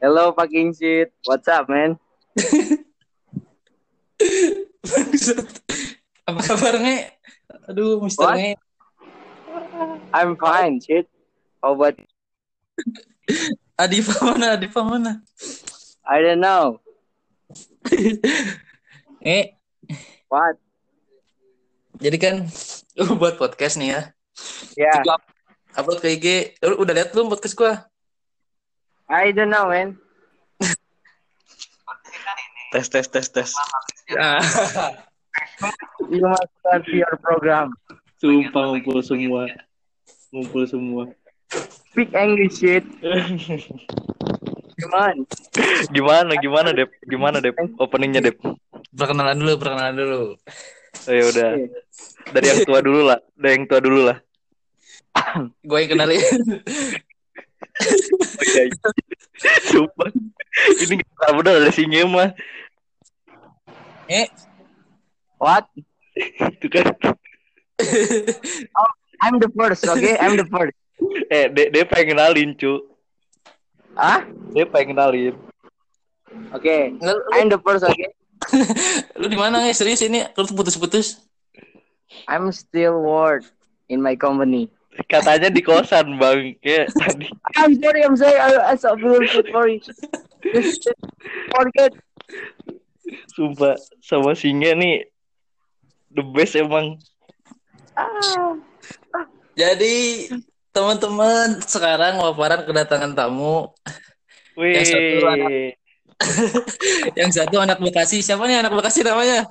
Hello fucking shit. What's up, man? Apa kabar, Nge? Aduh, Mister What? Nge. I'm fine, shit. How about Adifa mana? Adifa mana? I don't know. Nge, What? jadi kan lu buat podcast nih ya. Yeah. Gua up- upload ke IG. Lu udah lihat belum podcast gua? I don't know, man. Tes tes tes tes. Ya. You must start your program. Sumpah ngumpul semua. Ngumpul semua. Speak English, shit. On. Gimana gimana Dep? Gimana Dep? Openingnya Dep? perkenalan dulu, perkenalan dulu. Oh, ya udah. Dari yang tua dulu lah. Dari yang tua dulu lah. Gue yang kenalin. Oh, iya, iya. Sumpah. Ini gak bener ada singa mah. Nge, What? Itu kan. I'm the first, okay? I'm the first. Eh, dia, dia pengen kenalin, cu. Ah? Dia pengen kenalin. Okay. Nggak, lu, I'm the first, okay? lu di mana Nge? Serius ini? Lu putus-putus? I'm still work in my company. Katanya di kosan, Bang. Kayak tadi. I'm sorry, I'm sorry. I, I so sorry. Just, just forget. Sumpah. Sama singa nih. The best emang. Ah. Jadi teman-teman sekarang waparan kedatangan tamu. Wih. Yang satu anak- Yang satu anak Bekasi. Siapa nih anak Bekasi namanya?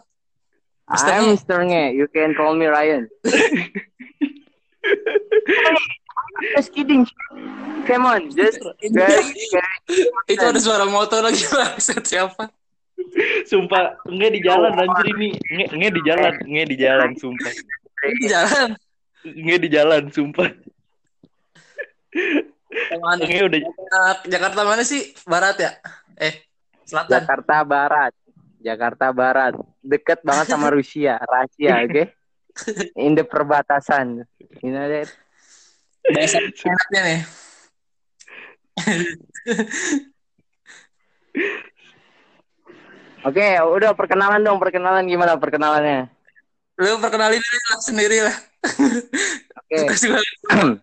Mister I'm Nge. Mr. Nge. You can call me Ryan. just kidding. Come on, just very, very. Itu ada suara motor lagi maksud siapa? Sumpah, nge di jalan anjir ini. Nge, nge di jalan, nge di jalan, sumpah. Di jalan. Nge di jalan, sumpah. Sama anak Nge udah Jakarta mana sih? Barat ya? Eh, selatan. Jakarta Barat. Jakarta Barat. Deket banget sama Rusia, Rusia, oke? In the perbatasan. You know that? Bahasa enaknya nih. Oke, udah perkenalan dong, perkenalan gimana perkenalannya? Lu perkenalin diri lah sendiri lah. Oke. Terus gua-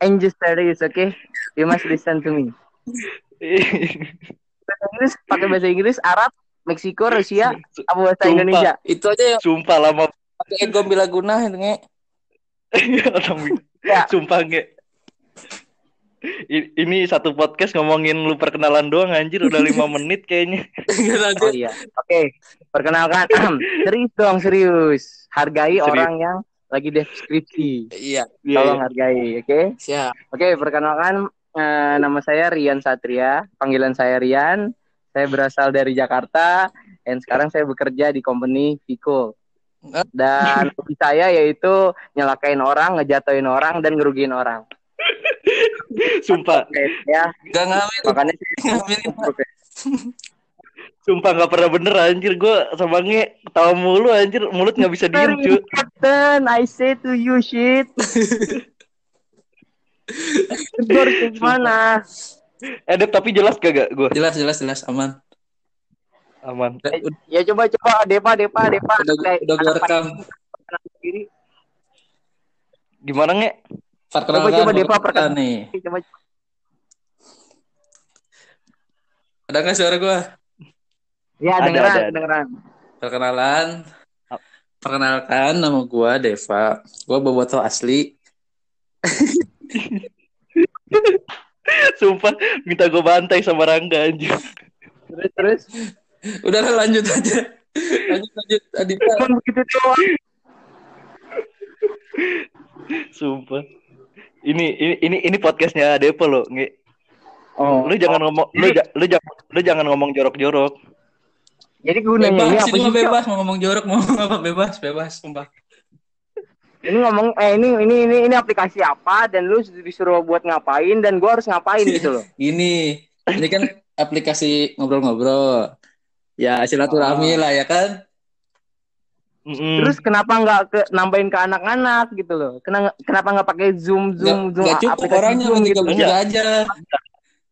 Angel studies, oke? You must listen to me. Bahasa Inggris, pakai bahasa Inggris, Arab, Meksiko, Rusia, apa bahasa Sumpah. Indonesia? Itu aja yang Sumpah lama pakai Ego Bilaguna itu nge. Ya. Sumpah nge. I- Ini satu podcast ngomongin lu perkenalan doang anjir udah lima menit kayaknya. Enggak Oh iya. Oke, perkenalkan. serius dong, serius. Hargai Serius. orang yang lagi deskripsi. Iya, Iya, Tolong iya. hargai, oke? siap. Oke, perkenalkan eh, nama saya Rian Satria, panggilan saya Rian. Saya berasal dari Jakarta dan sekarang saya bekerja di company Vico. Dan hobi saya yaitu nyelakain orang, ngejatuhin orang dan ngerugiin orang. Sumpah, Oke, ya, Gak ngamen, makanya ngamen. sumpah nggak pernah bener anjir gua sama nge ketawa mulu anjir mulut nggak bisa diem cu. Captain, I say to you shit. Gue harus ke mana? Eh tapi jelas kagak gua Jelas, jelas, jelas, aman. Aman. Udah, udah, Ya coba coba Depa Depa Depa. udah, udah gua rekam. Gimana nge? Perkenalkan, Coba, coba, Depa, perkenalkan nih. Coba Ada nggak suara gua? Ya Ada, dengeran ada, ada. dengeran. Perkenalan. Perkenalkan nama gua Deva. Gua bobotoh asli. Sumpah minta gua bantai sama Rangga anjir. Terus terus. Udah lah, lanjut aja. Lanjut, lanjut. Adita. Cuman begitu doang. Sumpah. Ini ini ini ini podcastnya Depo lo, nge. Oh. Lu jangan ngomong lu, ja- lu jangan lu jangan ngomong jorok-jorok. Jadi gunanya ini Bebas, apa ini sih? mah bebas. Mau ngomong jorok, mau ngomong apa bebas, bebas. Sumpah. Ini ngomong eh ini ini ini ini aplikasi apa dan lu disuruh buat ngapain dan gua harus ngapain gitu loh. Gini, ini kan aplikasi ngobrol-ngobrol. Ya, silaturahmi Oh. lah ya kan? Mm-mm. Terus kenapa nggak ke nambahin ke anak-anak gitu loh? Kenapa kenapa nggak pakai zoom zoom Nggak, zoom nggak cukup aplikasi orangnya Zoom gitu? bertiga aja.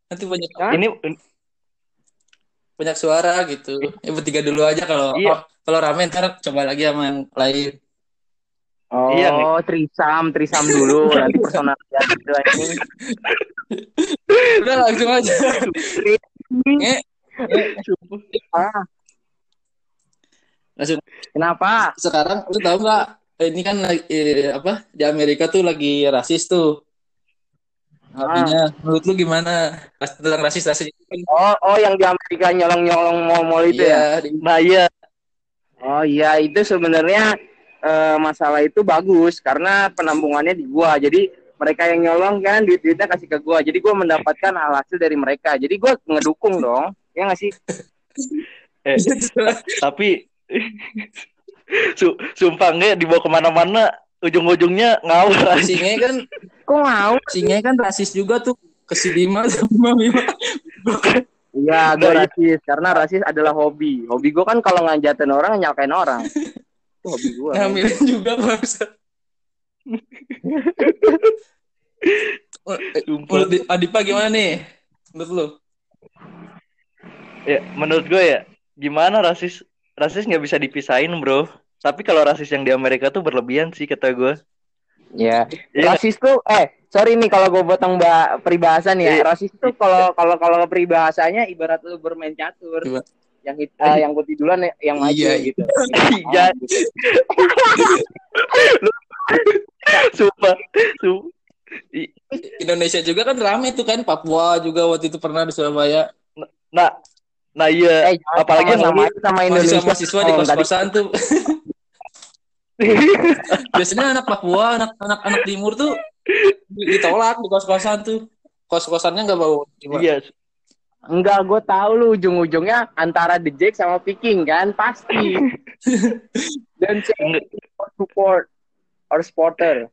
nanti banyak Hah? Ini banyak suara gitu. Ya bertiga dulu aja kalau Iya. oh, kalau rame ntar coba lagi sama yang lain. Oh, Iya, nih. trisam, trisam dulu. Nanti personal gitu anjing. Udah langsung aja. Nge, Ah, langsung kenapa? sekarang lu tahu nggak ini kan lagi- eh, apa di Amerika tuh lagi rasis tuh. Artinya menurut lu gimana Pas tentang rasis rasis Oh, oh yang di Amerika nyolong-nyolong mall-mall itu ya? Di- nah iya Oh iya, itu sebenarnya eh, masalah itu bagus karena penampungannya di gua. Jadi mereka yang nyolong kan duit-duitnya kasih ke gua. Jadi gua mendapatkan hal hasil dari mereka. Jadi gua ngedukung dong. Ya nggak sih? eh, tapi su sumpah nggak dibawa ke mana-mana ujung-ujungnya ngawur si Nge kan Kok mau? si Nge kan rasis juga tuh ke si Dima sama Bima. Iya, Nah, gua iya. rasis karena rasis adalah hobi. Hobi gua kan kalau ngajatin orang nyalkain orang. Itu hobi gua. Ngambilin juga bangsa. Oh, eh. Menurut Adipa gimana nih? Menurut lu? Ya menurut gue ya gimana rasis rasis nggak bisa dipisahin bro tapi kalau rasis yang di Amerika tuh berlebihan sih kata gue Ya, Iya. rasis tuh eh sorry nih kalau gue potong mbak peribahasa nih ya. Iya. Rasis tuh kalau kalau kalau peribahasanya ibarat lu bermain catur. Coba. Yang hit- eh, yang putih duluan ya- yang maju Iya, gitu. Iya. sumpah su Indonesia juga kan rame tuh kan Papua juga waktu itu pernah di Surabaya. Nah iya Eh, apalagi sama, sama, sama Indonesia. Mahasiswa-mahasiswa di Oh, kos-kosan tuh. Biasanya anak Papua, anak anak anak timur tuh ditolak di kos-kosan tuh. Kos-kosannya nggak bawa. iya Enggak, gue tahu lu ujung-ujungnya antara The Jack sama Viking kan pasti. Dan support or supporter.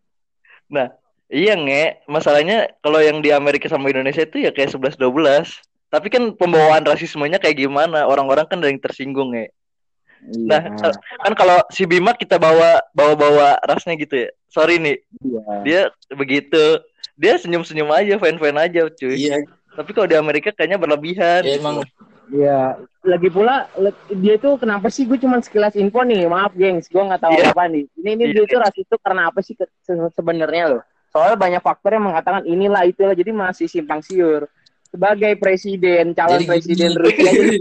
nah iya nge masalahnya kalau yang di Amerika sama Indonesia itu ya kayak 11 12 tapi kan pembawaan rasismenya kayak gimana orang-orang kan ada yang tersinggung ya Nah, Iya. kan kalau si Bima kita bawa bawa bawa rasnya gitu ya. Sorry nih, Iya. dia begitu. Dia senyum-senyum aja, fan-fan aja, cuy. Iya, Tapi kalau di Amerika kayaknya berlebihan. ya emang Iya, lagi pula dia tuh kenapa sih gue cuma sekilas info nih, maaf gengs, gue nggak tahu Iya. apa nih. Ini ini Iya. dia tuh rasis itu karena apa sih se- sebenarnya loh? Soalnya banyak faktor yang mengatakan inilah itulah, jadi masih simpang siur. Sebagai presiden, calon Jadi presiden gini. Rusia ini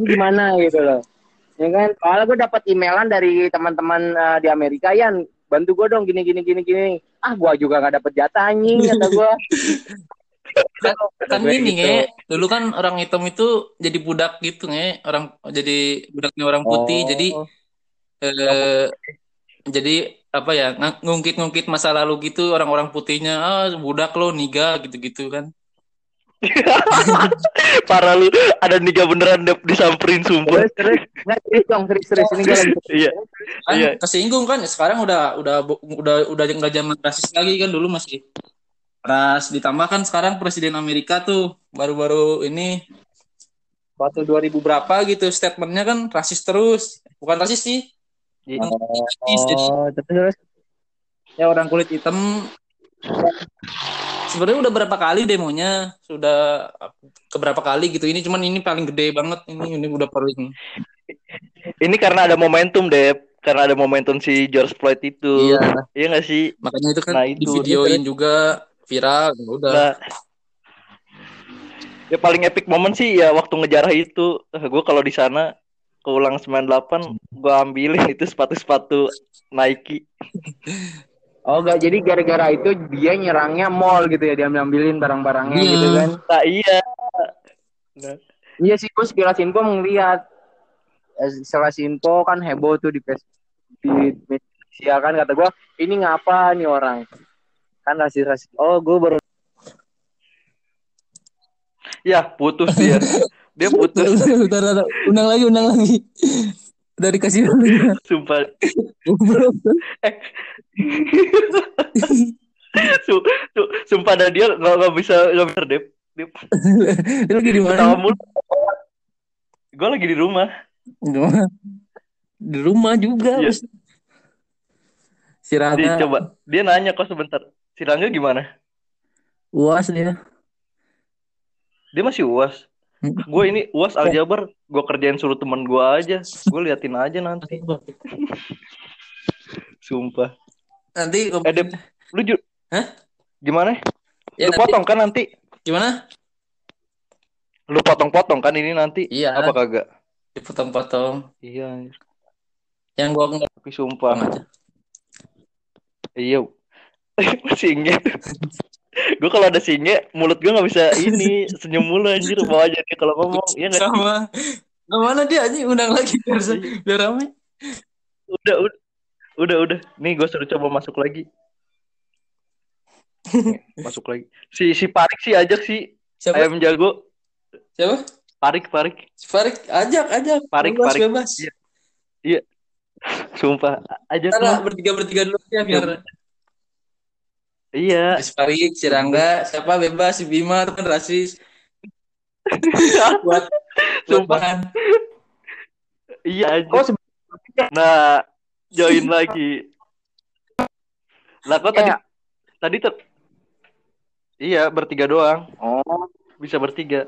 gimana gitu loh? Ya kan, soalnya gue dapat emailan dari teman-teman eh, di Amerika, Yan bantu gue dong gini gini gini gini. Ah, gue juga nggak dapet jatah anjing kata gue. kan, kan gini gitu. nge dulu kan orang hitam itu jadi budak gitu nge orang jadi budaknya orang putih Oh. jadi eh, jadi apa ya ng- ngungkit-ngungkit masa lalu gitu orang-orang putihnya ah budak lo niga gitu-gitu kan Parah lu, ada niga beneran dap disamperin sumpah. Nggak serius dong serius serius ini gue lagi Iya. kan Iya. kesinggung kan sekarang udah udah udah udah nggak zaman rasis lagi kan dulu masih ras ditambah kan sekarang presiden Amerika tuh baru-baru ini waktu 2000 berapa gitu statementnya kan rasis terus bukan rasis sih Iya. rasis jadi Oh, terus terus ya orang kulit hitam sebenarnya udah berapa kali demonya sudah keberapa kali gitu ini cuman ini paling gede banget ini ini udah paling Ini karena ada momentum, Dep. Karena ada momentum si George Floyd itu. iya Iya nggak sih? makanya itu kan Nah, di itu. videoin juga viral ya udah Nah, ya paling epic momen sih ya waktu ngejarah itu. Gue kalau di sana keulang 98 gue ambilin itu sepatu-sepatu Nike. Oh enggak, jadi gara-gara itu dia nyerangnya mall gitu ya, dia ambil-ambilin barang-barangnya Iya. gitu kan. Nah iya. Nah, Iya sih, gue sekilas info ngeliat. Eh, Sekilas info kan heboh tuh di Facebook, di media kan, kata gue, ini ngapa nih orang? Kan rasis-rasis. Oh, gue baru ya putus dia. Dia putus. Bentar, bentar, undang lagi undang lagi udah dikasih Sumpah. Su, su, sumpah dah dia nggak nggak bisa nggak bisa dep. Dep. Dia lagi di mana? Gue lagi di rumah. Di rumah juga. Iya. Si Rangga coba dia nanya kok sebentar. Si Rangga gimana? uas dia. Dia masih uas. Gue ini uas aljabar, gue kerjain suruh temen gue aja. Gue liatin aja nanti. Sumpah. Nanti Eh, Dep, lu ju- Hah? gimana? Ya, lu nanti- potong kan nanti? gimana? Lu potong-potong kan ini nanti? Iya. Apa kagak? Dipotong-potong. Iya. Yang gua enggak tapi sumpah. aja. Iya. singe. gue kalau ada singe, mulut gue nggak bisa ini senyum mulu anjir mau aja dia kalau ngomong. Iya nggak? Sama. Nggak mana dia aja undang lagi biar biar rame. Udah, udah, udah, udah. Nih gue suruh coba masuk lagi. Masuk lagi. Si si Parik sih ajak sih Siapa? ayam jago. Siapa? Parik, Parik. Farik, ajak, ajak. Farik, bebas, Farik. bebas. Iya. Sumpah, ajak lah. bertiga bertiga dulu ya biar Iya. si Farik, si Rangga, siapa bebas, si Bima itu kan rasis. buat Sumpah. Iya aja. Oh, Nah, join lagi. Lah kok tadi Ya. tadi ter Iya, bertiga doang. Oh, Bisa bertiga.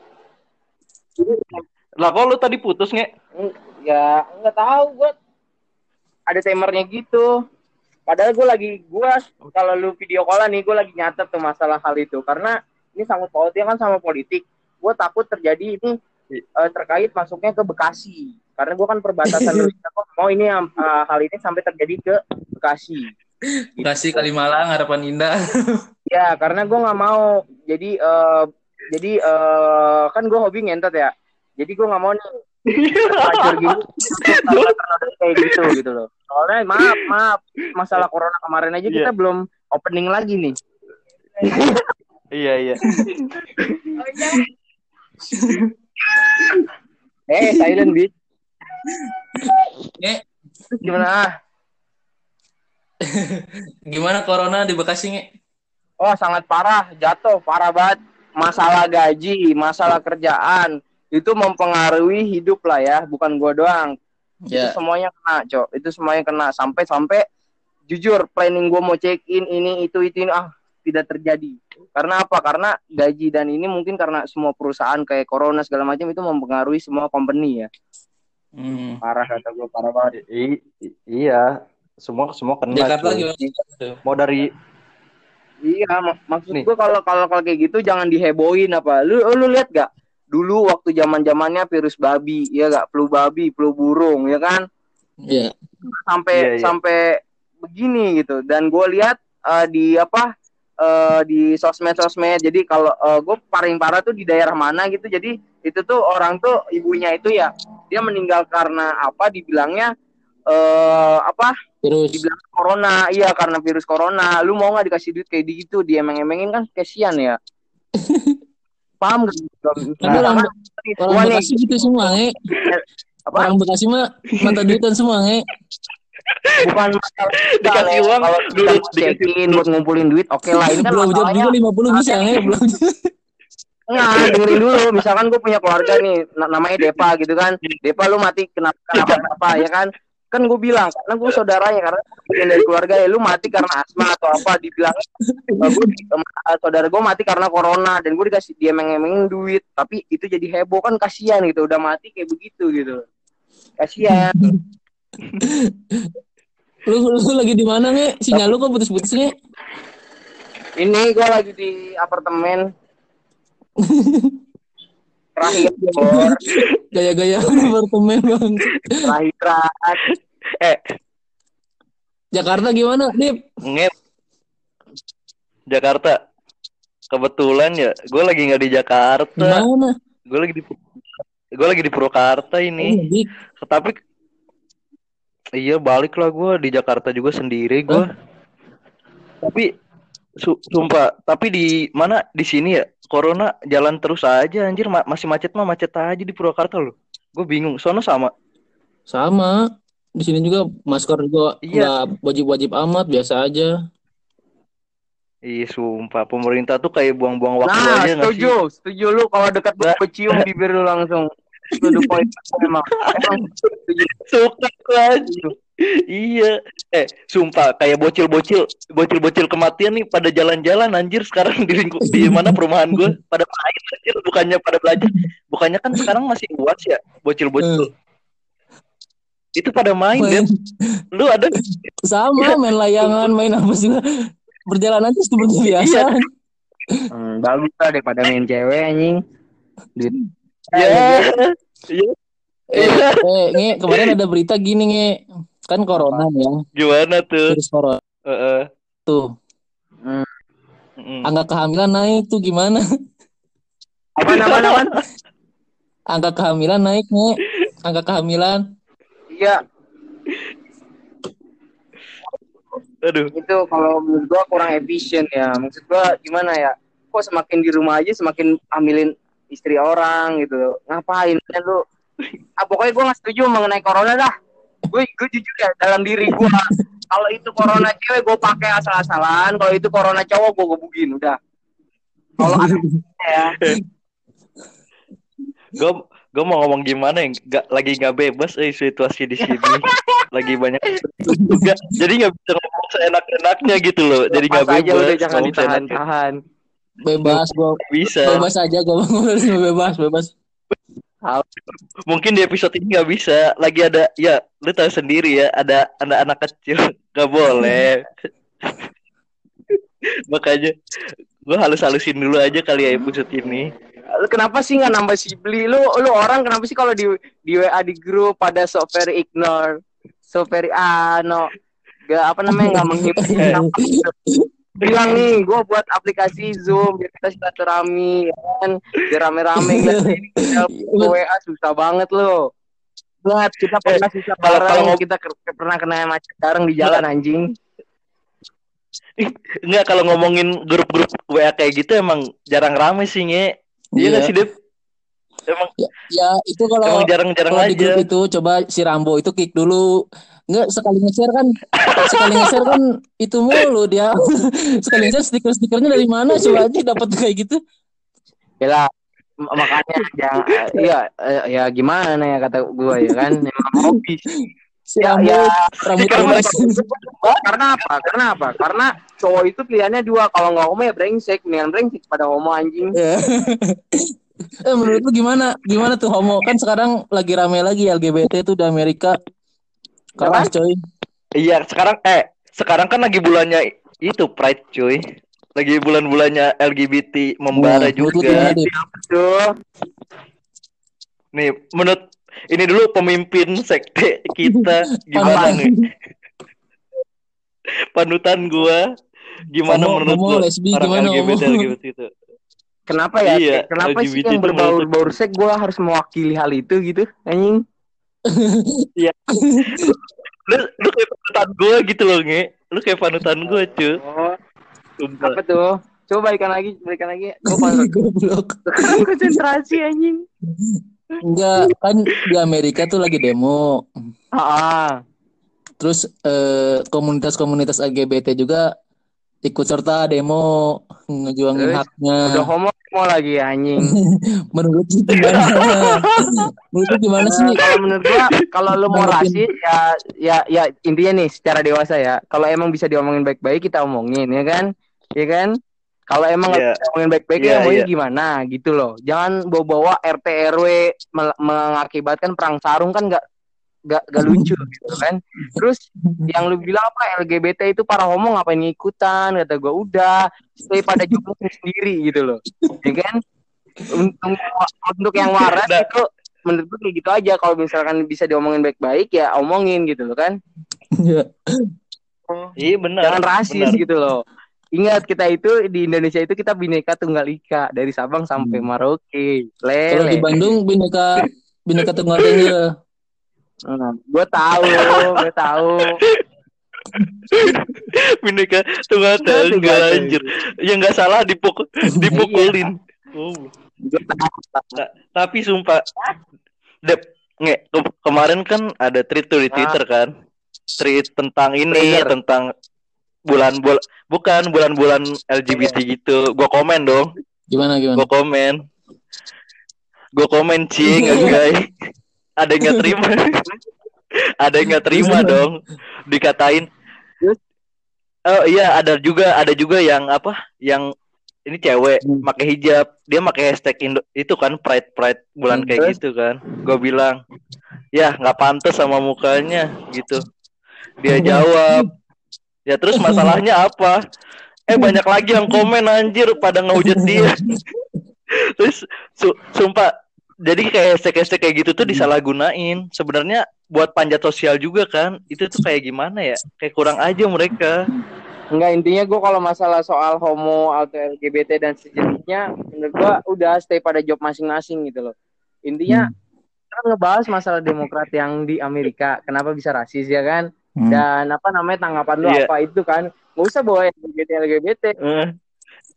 Lah kok lu tadi putus nge? ya nggak tahu gue. Ada timernya gitu. Padahal gue lagi gue kalau lu video call nih gue lagi nyatet tuh masalah hal itu karena ini sangkut pautnya kan sama politik. Gue takut terjadi ini eh, terkait masuknya ke Bekasi karena gue kan perbatasan lu mau ini eh, hal ini sampai terjadi ke Bekasi. Bekasi Kalimalang Harapan Indah. Ya, karena gue nggak mau. Jadi, eh jadi eh kan gue hobi ngentot ya. Jadi gue nggak mau nih karena karena kayak gitu gitu loh. Soalnya maaf maaf masalah corona kemarin aja kita Iya. belum opening lagi nih. Iya, iya. Eh silent beat. Nge, Gimana? gimana corona di Bekasi nge? Oh sangat parah, jatuh parah banget. Masalah gaji, masalah kerjaan itu mempengaruhi hidup lah ya, bukan gua doang. Ya. itu semuanya kena cok itu semuanya kena sampai sampai jujur planning gue mau check in ini itu itu ini, ah tidak terjadi karena apa karena gaji dan ini mungkin karena semua perusahaan kayak corona segala macam itu mempengaruhi semua company ya Hmm. parah kata gue parah banget I- i- iya. Semua semua kena. Jakarta gimana? Mau dari iya mak- maksud Nih. gue kalau kalau kalau kayak gitu jangan dihebohin apa lu lu lihat gak dulu waktu zaman zamannya virus babi ya gak flu babi flu burung ya kan Ya. sampai Iya, iya. sampai begini gitu dan gue lihat eh, di apa eh, di sosmed-sosmed. Jadi kalau gue paling parah tuh di daerah mana gitu. Jadi itu tuh orang tuh ibunya itu ya dia meninggal karena apa? Dibilangnya eh apa? Terus dibilang corona. Iya karena virus corona. Lu mau nggak dikasih duit kayak gitu? Dia emeng-emengin kan kesian ya. Paham gak? Kan orang Gua orang nih, Bekasi gitu semua nge. apa? Orang Bekasi mah mata duitan semua nge. Bukan masalah Dikasih uang, kalau dulu kita dikasih check-in buat ngumpulin duit oke lah ini kan Belum masalahnya juga 50 bisa nge. Belum. Enggak, dengerin dulu. Misalkan gue punya keluarga nih, na- namanya Depa gitu kan. Depa lu mati kenapa kenapa kenapa ya kan? Kan gue bilang karena gue saudaranya karena bagian dari keluarga ya lu mati karena asma atau apa dibilang gue saudara gue mati karena corona dan gue dikasih dia emeng duit tapi itu jadi heboh kan kasihan gitu udah mati kayak begitu gitu kasihan Lu, lu, lu lagi di mana nge? Sinyal lu kok putus-putus nge? ini gue lagi di apartemen terakhir. Gaya-gaya apartemen bang. terakhir eh Jakarta gimana, Dip? nge Jakarta. Kebetulan ya, gue lagi nggak di Jakarta. Gimana? Gue lagi di gue lagi di Purwakarta ini. Oh, Dik. Tapi iya balik lah gue di Jakarta juga sendiri gue. Tapi su- sumpah, tapi di mana di sini ya corona jalan terus aja anjir ma- masih macet mah macet aja di Purwakarta loh. Gue bingung. Sono sama. Sama. Di sini juga masker juga Iya. wajib-wajib amat, biasa aja. Iya sumpah pemerintah tuh kayak buang-buang waktu Nah, aja nggak sih? setuju, setuju lu kalau dekat gue cium bibir lu langsung. To the point emang emang Suka lagi. Iya. Eh, sumpah kayak bocil-bocil, bocil-bocil kematian nih pada jalan-jalan anjir sekarang di lingkup di mana perumahan gue pada main anjir bukannya pada belajar. Bukannya kan sekarang masih UAS ya, bocil-bocil. Itu pada main, Main. Lu ada Sama main layangan, main apa sih? Berjalan aja seperti biasa. Iya. hmm, bagus lah daripada main cewek anjing Duit. Ya. Iya. Eh, Iya. eh, nge, kemarin ada berita gini nge, kan corona ya, Gimana tuh? virus corona Heeh. tuh, Mm. angka kehamilan naik tuh gimana? apa nama nama Angka kehamilan naik nge, angka kehamilan. iya Aduh. itu kalau menurut gua kurang efisien ya maksud gua gimana ya kok semakin di rumah aja semakin ambilin istri orang gitu ngapain kan lu ah, pokoknya gua nggak setuju mengenai corona dah gue gue jujur ya dalam diri gua kalau itu corona cewek gue pakai asal-asalan kalau itu corona cowok gue gebugin udah kalau ada ya Gue gue mau ngomong gimana ya? Gak, lagi nggak bebas eh situasi di sini. lagi banyak juga. Jadi nggak bisa ngomong seenak-enaknya gitu loh. Jadi nggak bebas. udah jangan ditahan-tahan Bebas gua, Bisa. bebas aja gua ngomong bebas, bebas. Mungkin di episode ini nggak bisa. Lagi ada ya lu tahu sendiri ya ada anak-anak kecil nggak boleh. Makanya gue halus-halusin dulu aja kali ya episode ini. lu kenapa sih nggak nambah si beli lu lu orang kenapa sih kalau di di WA di grup pada so very ignore so very ah no gak apa namanya nggak menghibur bilang nih gue buat aplikasi zoom biar kita silaturahmi ya kan biar rame-rame sih kita WA susah banget lo Banget, kita pernah susah kalau- bareng, kalau- kita ke- pernah kena macet bareng di jalan anjing. Enggak kalau ngomongin grup-grup WA kayak gitu emang jarang rame sih nge. Iya nggak sih Dep? Emang Ya itu kalau emang jarang-jarang di aja. grup itu coba si Rambo itu kick dulu. Enggak sekali nge-share kan sekali nge-share kan itu mulu dia. sekali nge-share stiker-stikernya dari mana coba aja dapat kayak gitu. Yalah, makanya iya eh, ya gimana ya kata gue ya kan memang hobi Si ya, ya rambut karena, apa karena apa karena cowok itu pilihannya dua kalau nggak homo ya brengsek mendingan brengsek pada homo anjing Ya. eh menurut lu gimana? Gimana tuh homo? Kan sekarang lagi rame lagi LGBT tuh di Amerika. Keras coy. Iya sekarang eh sekarang kan lagi bulannya itu Pride cuy. Lagi bulan-bulannya LGBT membara lu juga. tuh Nih menurut ini dulu pemimpin sekte kita gimana Panutan. nih? Panutan gua gimana Homo- menurut homo, lu lesbi, orang gimana, LGBT homo? LGBT itu? kenapa ya Iya, kenapa sih LGBT yang itu berbaur-baur sek gue harus mewakili hal itu gitu anjing Lu lu kayak panutan gua gitu loh nge. Lu kayak panutan gua cuy. oh Sumpah. apa tuh coba balikan lagi balikan lagi gue Goblok. konsentrasi anjing Enggak, kan di Amerika tuh lagi demo. ah, ah. Terus eh, komunitas-komunitas LGBT juga ikut serta demo ngejuangin Terus? haknya. udah homo homo lagi anjing Menurut lu gimana? Menurut lu gimana sih? Nah, kalau menurut gua kalau lu mau rasis ya ya ya intinya nih secara dewasa ya kalau emang bisa diomongin baik-baik kita omongin ya kan ya kan kalau emang Iya. bisa omongin baik-baik Iya, ya omongin iya. gimana gitu loh jangan bawa-bawa RT RW mengakibatkan perang sarung kan nggak nggak nggak lucu gitu kan terus yang lu bilang apa LGBT itu para homo ngapain ngikutan kata gua udah stay pada jomblo sendiri gitu loh ya kan untuk untuk yang waras Nah. itu menurut gue kayak gitu aja kalau misalkan bisa diomongin baik-baik ya omongin gitu loh kan Iya. Iya benar. jangan rasis benar. gitu loh ingat kita itu di Indonesia itu kita bineka tunggal ika dari Sabang sampai Hmm. Merauke Kalau di lele Bandung bineka bineka tunggal ika. Gue tahu gue tahu Bineka tunggal Tunggal tunggal tunggal. anjir. Ya nggak salah dipukul dipukulin. Oh. gue tahu Nah, tapi sumpah Dep, nge, ke- kemarin kan ada tweet tuh di Ah. Twitter kan. Tweet tentang ini, Trigger. tentang bulan bul bukan bulan-bulan LGBT gitu. Gua komen dong, Gimana gimana? gua komen. gue komen cing guys ada yang nggak terima. Ada yang nggak terima dong. Dikatain. Oh iya ada juga ada juga yang apa? Yang ini cewek Hmm. pakai hijab. Dia pakai hashtag Indo itu kan pride pride bulan Hmm, kayak terus? gitu kan. Gue bilang ya nggak pantas sama mukanya gitu. Dia jawab ya terus masalahnya apa? Eh banyak lagi yang komen anjir pada ngehujat dia. Terus su- sumpah jadi kayak hashtag hashtag kayak gitu tuh disalahgunain sebenarnya buat panjat sosial juga kan itu tuh kayak gimana ya kayak kurang aja mereka Enggak intinya gue kalau masalah soal homo atau LGBT dan sejenisnya menurut gue udah stay pada job masing-masing gitu loh. Intinya kita ngebahas masalah demokrat yang di Amerika, kenapa bisa rasis ya kan? Hmm. Dan apa namanya tanggapan lu Iya. apa itu kan? Gak usah bawa LGBT LGBT. Eh,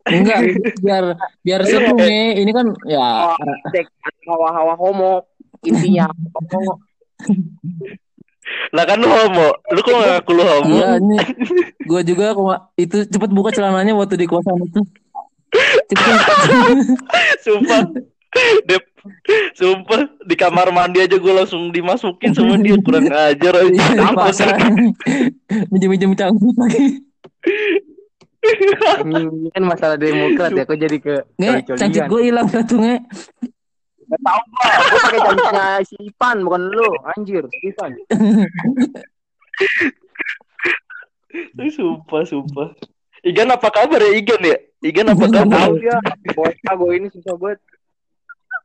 Enggak, biar biar seru nih. Ini kan ya hawa-hawa homo intinya homo. lah kan lu homo lu kok gak ngaku lu homo Iya ini gue juga kok itu cepet buka celananya waktu di kosan itu. Cepet sumpah Dep, sumpah di kamar mandi aja gue langsung dimasukin sama dia kurang ajar aja. Iya. Minjem-minjem cangkul lagi. Ini kan masalah demokrat ya, kok jadi ke Nge, cancit gue hilang satu nge. Gak tau gua, gua pakai cantiknya si Ipan bukan lu, anjir, si Ipan. Sumpah, sumpah. Igan apa kabar ya Igan ya? Igan apa kabar? Tahu dia, bocah gue ini susah banget.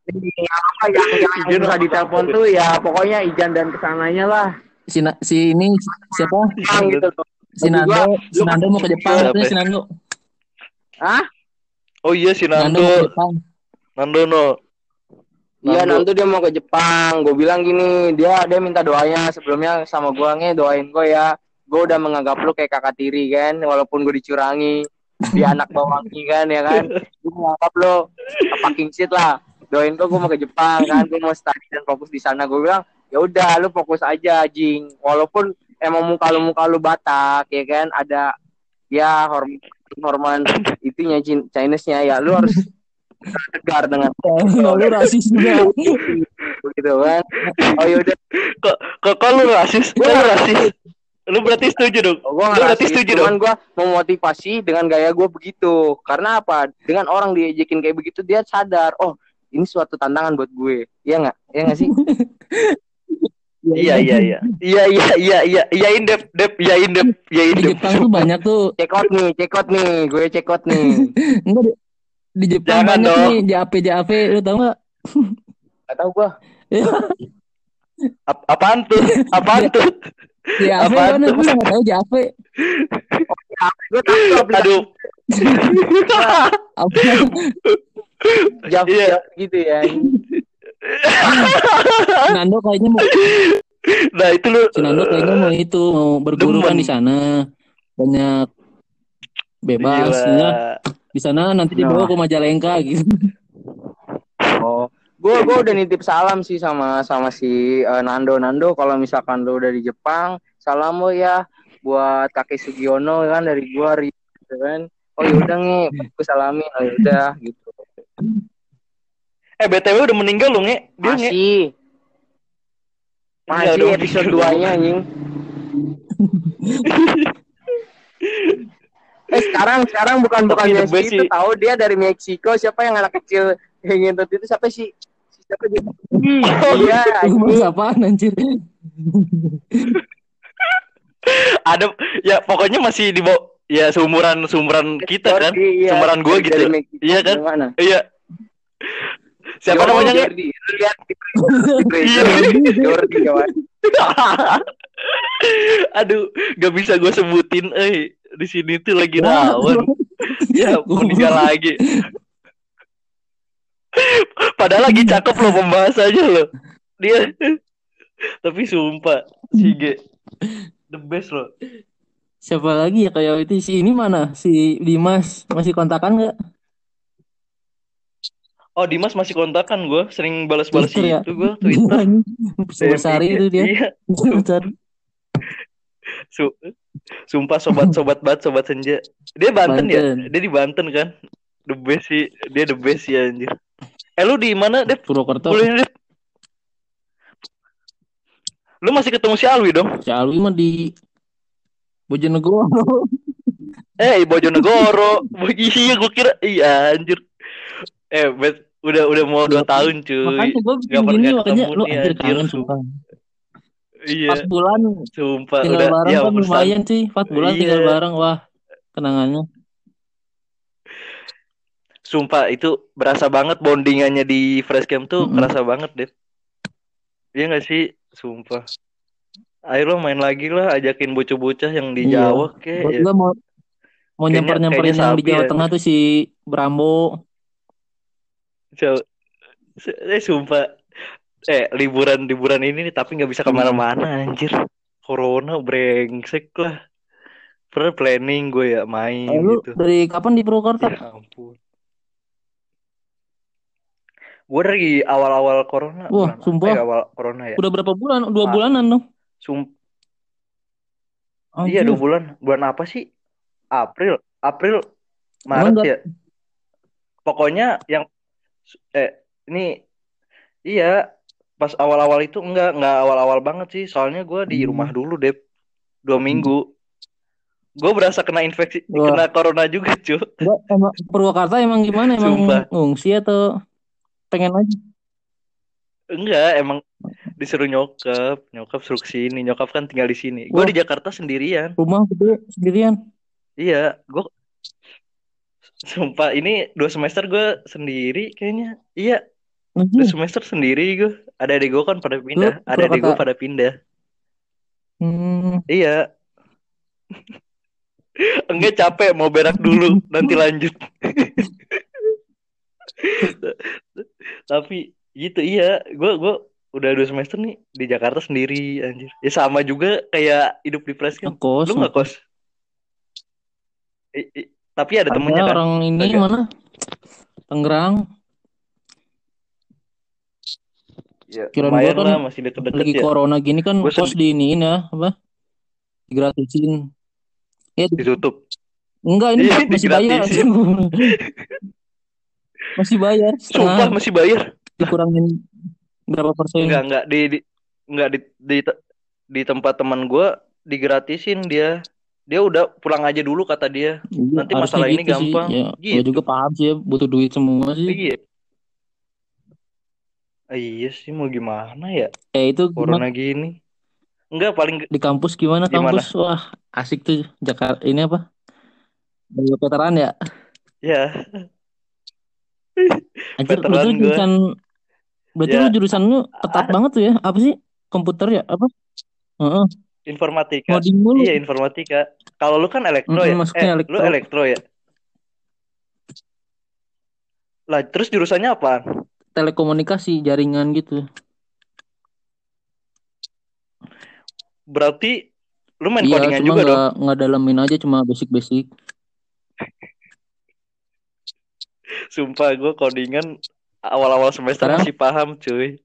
Ini apa yang yang Ijan bisa ditelepon tuh ya pokoknya Ijan dan ke sananya lah. Si, si ini siapa? Yang gitu loh. Si Gua- Nando, si lu- Nando mau ke Jepang katanya ya? si Nando. Hah? Oh iya si Nando mau ke Nando. Jepang. Nando no. Iya Nando. nanti dia mau ke Jepang. Gue bilang gini, dia dia minta doanya sebelumnya sama gue nge doain gue ya. Gue udah menganggap lu kayak kakak tiri kan, walaupun gue dicurangi, dia anak bawangi kan ya kan. Gue menganggap lu fucking shit lah. Doain gue, gue mau ke Jepang kan, gue mau study dan fokus di sana. Gue bilang ya udah lu fokus aja jing. Walaupun emang muka lu muka lu Batak ya kan, ada ya hormon hormon itunya Chin- Chinese-nya ya lu harus tegar dengan Oh, lu rasis juga. begitu kan. Oh yaudah Kok kok kok lu rasis? Lu rasis? Lu berarti setuju dong? Oh, gue Lu berarti setuju cuman dong? gue memotivasi dengan gaya gue begitu. Karena apa? Dengan orang diejekin kayak begitu dia sadar, oh ini suatu tantangan buat gue. Iya nggak? Iya nggak sih? Iya iya iya. Iya iya iya iya. Iyain dep dep iyain dep iyain Di dep. Jepang tuh banyak tuh. Check out nih, check out nih, gue check out nih. Enggak di, di Jepang Jangan banyak dong. nih JAP JAP lu tau gak? Gak tau gue. Ap- apaan tuh? Apaan tuh? JAP mana tuh? gue gak tau JAP. Gue tahu tuh aplikasi Aduh. Apa? Iya. Jav gitu ya. Nando kayaknya mau Nah itu lu. si Nando kayaknya mau itu mau berguru kan di sana. Banyak bebas Gila. ya. Di sana nanti dibawa Nah. ke Majalengka gitu. Oh, gue gue udah nitip salam sih sama sama si eh, Nando Nando. Kalau misalkan lo udah di Jepang, salam lo ya buat kakek Sugiono kan dari gua gitu kan. Oh yaudah nih, gue salamin. Oh yaudah gitu. Eh BTW udah meninggal lu nge? Dia nge. Masih. Iya Masih dong, episode iya 2 nya anjing. eh sekarang sekarang bukan bukan Tapi best itu sih. tahu dia dari Meksiko siapa yang anak kecil yang ngintut itu siapa sih? Si Siapa dia? Iya, Lu anjing. apaan anjir? Ada ya pokoknya masih di bawah ya seumuran seumuran kita kan. Iya. Seumuran gua Dari- gitu. Iya kan? Iya. Siapa namanya? Jordi. Lu lihat di Iya. Jordi kawan. Aduh, gak bisa gue sebutin, eh di sini tuh lagi rawan. ya, meninggal lagi. Padahal lagi cakep loh pembahasannya loh. Dia, tapi sumpah si G the best loh. Siapa lagi ya kayak itu si ini mana? Si Dimas masih kontakan nggak? Oh Dimas masih kontakan gue, sering balas-balas ya? itu gue Twitter. Sebesari itu dia. Iya, su- sumpah sobat-sobat bat sobat senja. Dia Banten, ya? Banten. Dia di Banten kan? The best sih, dia the best sih anjir. Eh lu di mana, Dep? Purwokerto. Kuliah? Lu masih ketemu si Alwi dong? Si Alwi mah di Bojonegoro. Eh, Bojonegoro. iya, gue kira iya anjir. Eh, bet, udah udah mau dua tahun cuy. Makanya gue Gak bikin gini makanya lu anjir kangen su- sumpah. Iya, Empat bulan sumpah tinggal udah bareng ya kan lumayan sih. Empat bulan Iya. tinggal bareng. Wah, kenangannya. Sumpah itu berasa banget bondingannya di fresh camp tuh Mm-mm. kerasa banget deh. Iya gak sih? Sumpah. Ayo lo main lagi lah, ajakin bocah-bocah yang di Iya. Jawa kek. Gue ya. mau mau nyamper nyamperin yang di Jawa ya. Tengah tuh si Brambo. So- se- eh sumpah. Eh liburan liburan ini nih tapi nggak bisa ke mana-mana anjir. Corona brengsek lah. Pernah planning gue ya main Eh, lu gitu. dari kapan di Purwokerto? Ya ampun. Gue dari awal-awal corona. Wah, bulan sumpah. ya, awal corona ya. Udah berapa bulan? Dua Ah. bulanan dong. Sum Iya dua bulan. Bulan apa sih? April, April, Maret nggak- ya. Pokoknya yang eh ini iya pas awal-awal itu enggak enggak awal-awal banget sih. Soalnya gue di Hmm. rumah dulu deh dua minggu. Gue berasa kena infeksi, Wah. kena corona juga cuy. Enggak, emang Purwakarta emang gimana? Emang Sumpah. ngungsi atau pengen aja? Enggak, emang disuruh nyokap, nyokap suruh ke sini, nyokap kan tinggal di sini. Gue di Jakarta sendirian. Rumah gede sendirian. Iya, gue sumpah ini dua semester gue sendiri kayaknya. Iya, dua Anjir. semester sendiri gue. Ada adik gue kan pada pindah, Lu ada adik gue pada pindah. Hmm. Iya. Enggak capek mau berak dulu, nanti lanjut. Tapi gitu iya, gue gue udah dua semester nih di Jakarta sendiri anjir. Ya sama juga kayak hidup di Pres kan. Ngekos. Lu nggak kos? I- i- tapi ada Ada temennya kan? orang ini Agak. mana? Tangerang. Ya, lumayan gua kan lah masih deket-deket Lagi ya. corona gini kan Gua kos diiniin ya, apa? Digratisin. Ya, di- Ditutup. enggak ini Iya, masih bayar. masih bayar. Sumpah masih bayar. dikurangin berapa persen? Enggak enggak di, di enggak di di, di tempat teman gua digratisin dia. Dia udah pulang aja dulu kata dia. Iya, Nanti harusnya masalah ini gitu sih. gampang. Ya, Gitu. gua juga paham sih ya, butuh duit semua sih. Iya. Ah, Iya sih mau gimana ya Eh itu corona gimana gini. Enggak paling di kampus gimana Gimana? kampus? Wah, asik tuh Jakarta ini apa? Dari veteran ya. ya Anjir, gua. jurusan berarti Ya. lu jurusan lu ketat banget tuh ya. Apa sih? Komputer ya? Apa? Heeh, informatika. ngoding mulu. Iya informatika. Kalau lu kan elektro Mm-mm, ya? masuknya Eh, elektro. lu elektro ya? Lah, terus jurusannya apa? Telekomunikasi, jaringan gitu. Berarti lu main Iya, codingan cuma juga dong? nggak dalemin aja cuma basic-basic. Sumpah gue codingan awal-awal semester Sekarang? masih paham cuy.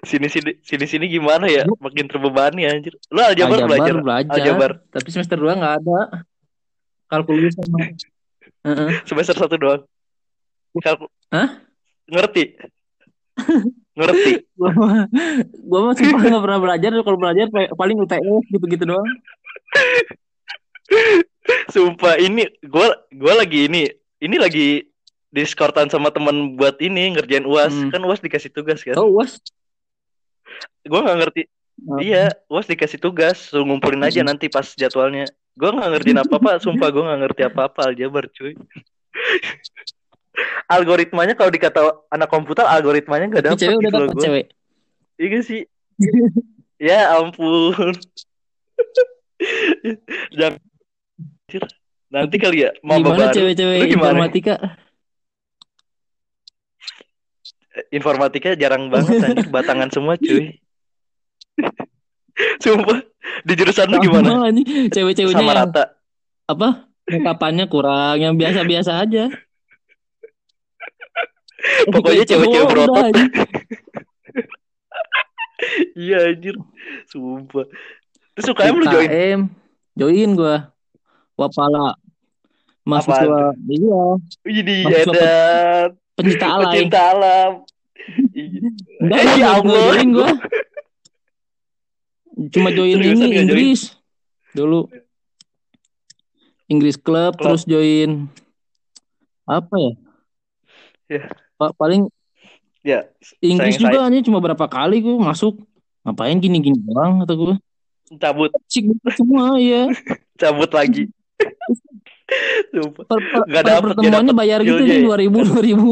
Sini sini sini sini gimana ya? Makin terbebani anjir. Lu aljabar, Aljabar belajar? belajar, Aljabar tapi semester 2 nggak ada. Kalkulus sama Heeh. semester satu doang. Kalku... Hah? Ngerti? Ngerti? Gua mah gua sumpah nggak pernah belajar kalau belajar pa- paling UTS gitu-gitu doang. Sumpah ini gue gue lagi ini ini lagi diskortan sama temen buat ini ngerjain uas Hmm. kan uas dikasih tugas kan Oh, was. Gue nggak ngerti. Iya uas dikasih tugas suruh ngumpulin aja nanti pas jadwalnya. Gue nggak ngertiin apa apa sumpah gue nggak ngerti apa apa aljabar cuy. Algoritmanya kalau dikata anak komputer algoritmanya nggak dapet cewek udah gitu loh gue cewek. iya sih? Ya ampun. Jangan. Nanti kali ya mau Gimana cewek-cewek informatika? Informatika jarang banget anjir batangan semua cuy sumpah di jurusan lu gimana cewek-ceweknya sama yang rata apa? Makeupannya kurang, yang biasa-biasa aja. Pokoknya cewek-cewek berotot. iya anjir sumpah terus UKM lu join UKM, join gua. Wapala. Mahasiswa, iya. Mahasiswa edan pencinta alay. Pecinta alam. Enggak, Eh, gua ya nggak- nggak Allah. join gua. Cuma join Seriusan ini join? Inggris dulu. Inggris Club, Club. terus join apa ya? Ya. Pa- paling Ya, Inggris sayang juga hanya cuma berapa kali gue masuk. Ngapain gini-gini doang kata gue. cabut, Cik semua ya. cabut lagi. Sumpah. Per, per, per dapet, pertemuannya dapet bayar gitu nih ya. dua ribu dua ribu.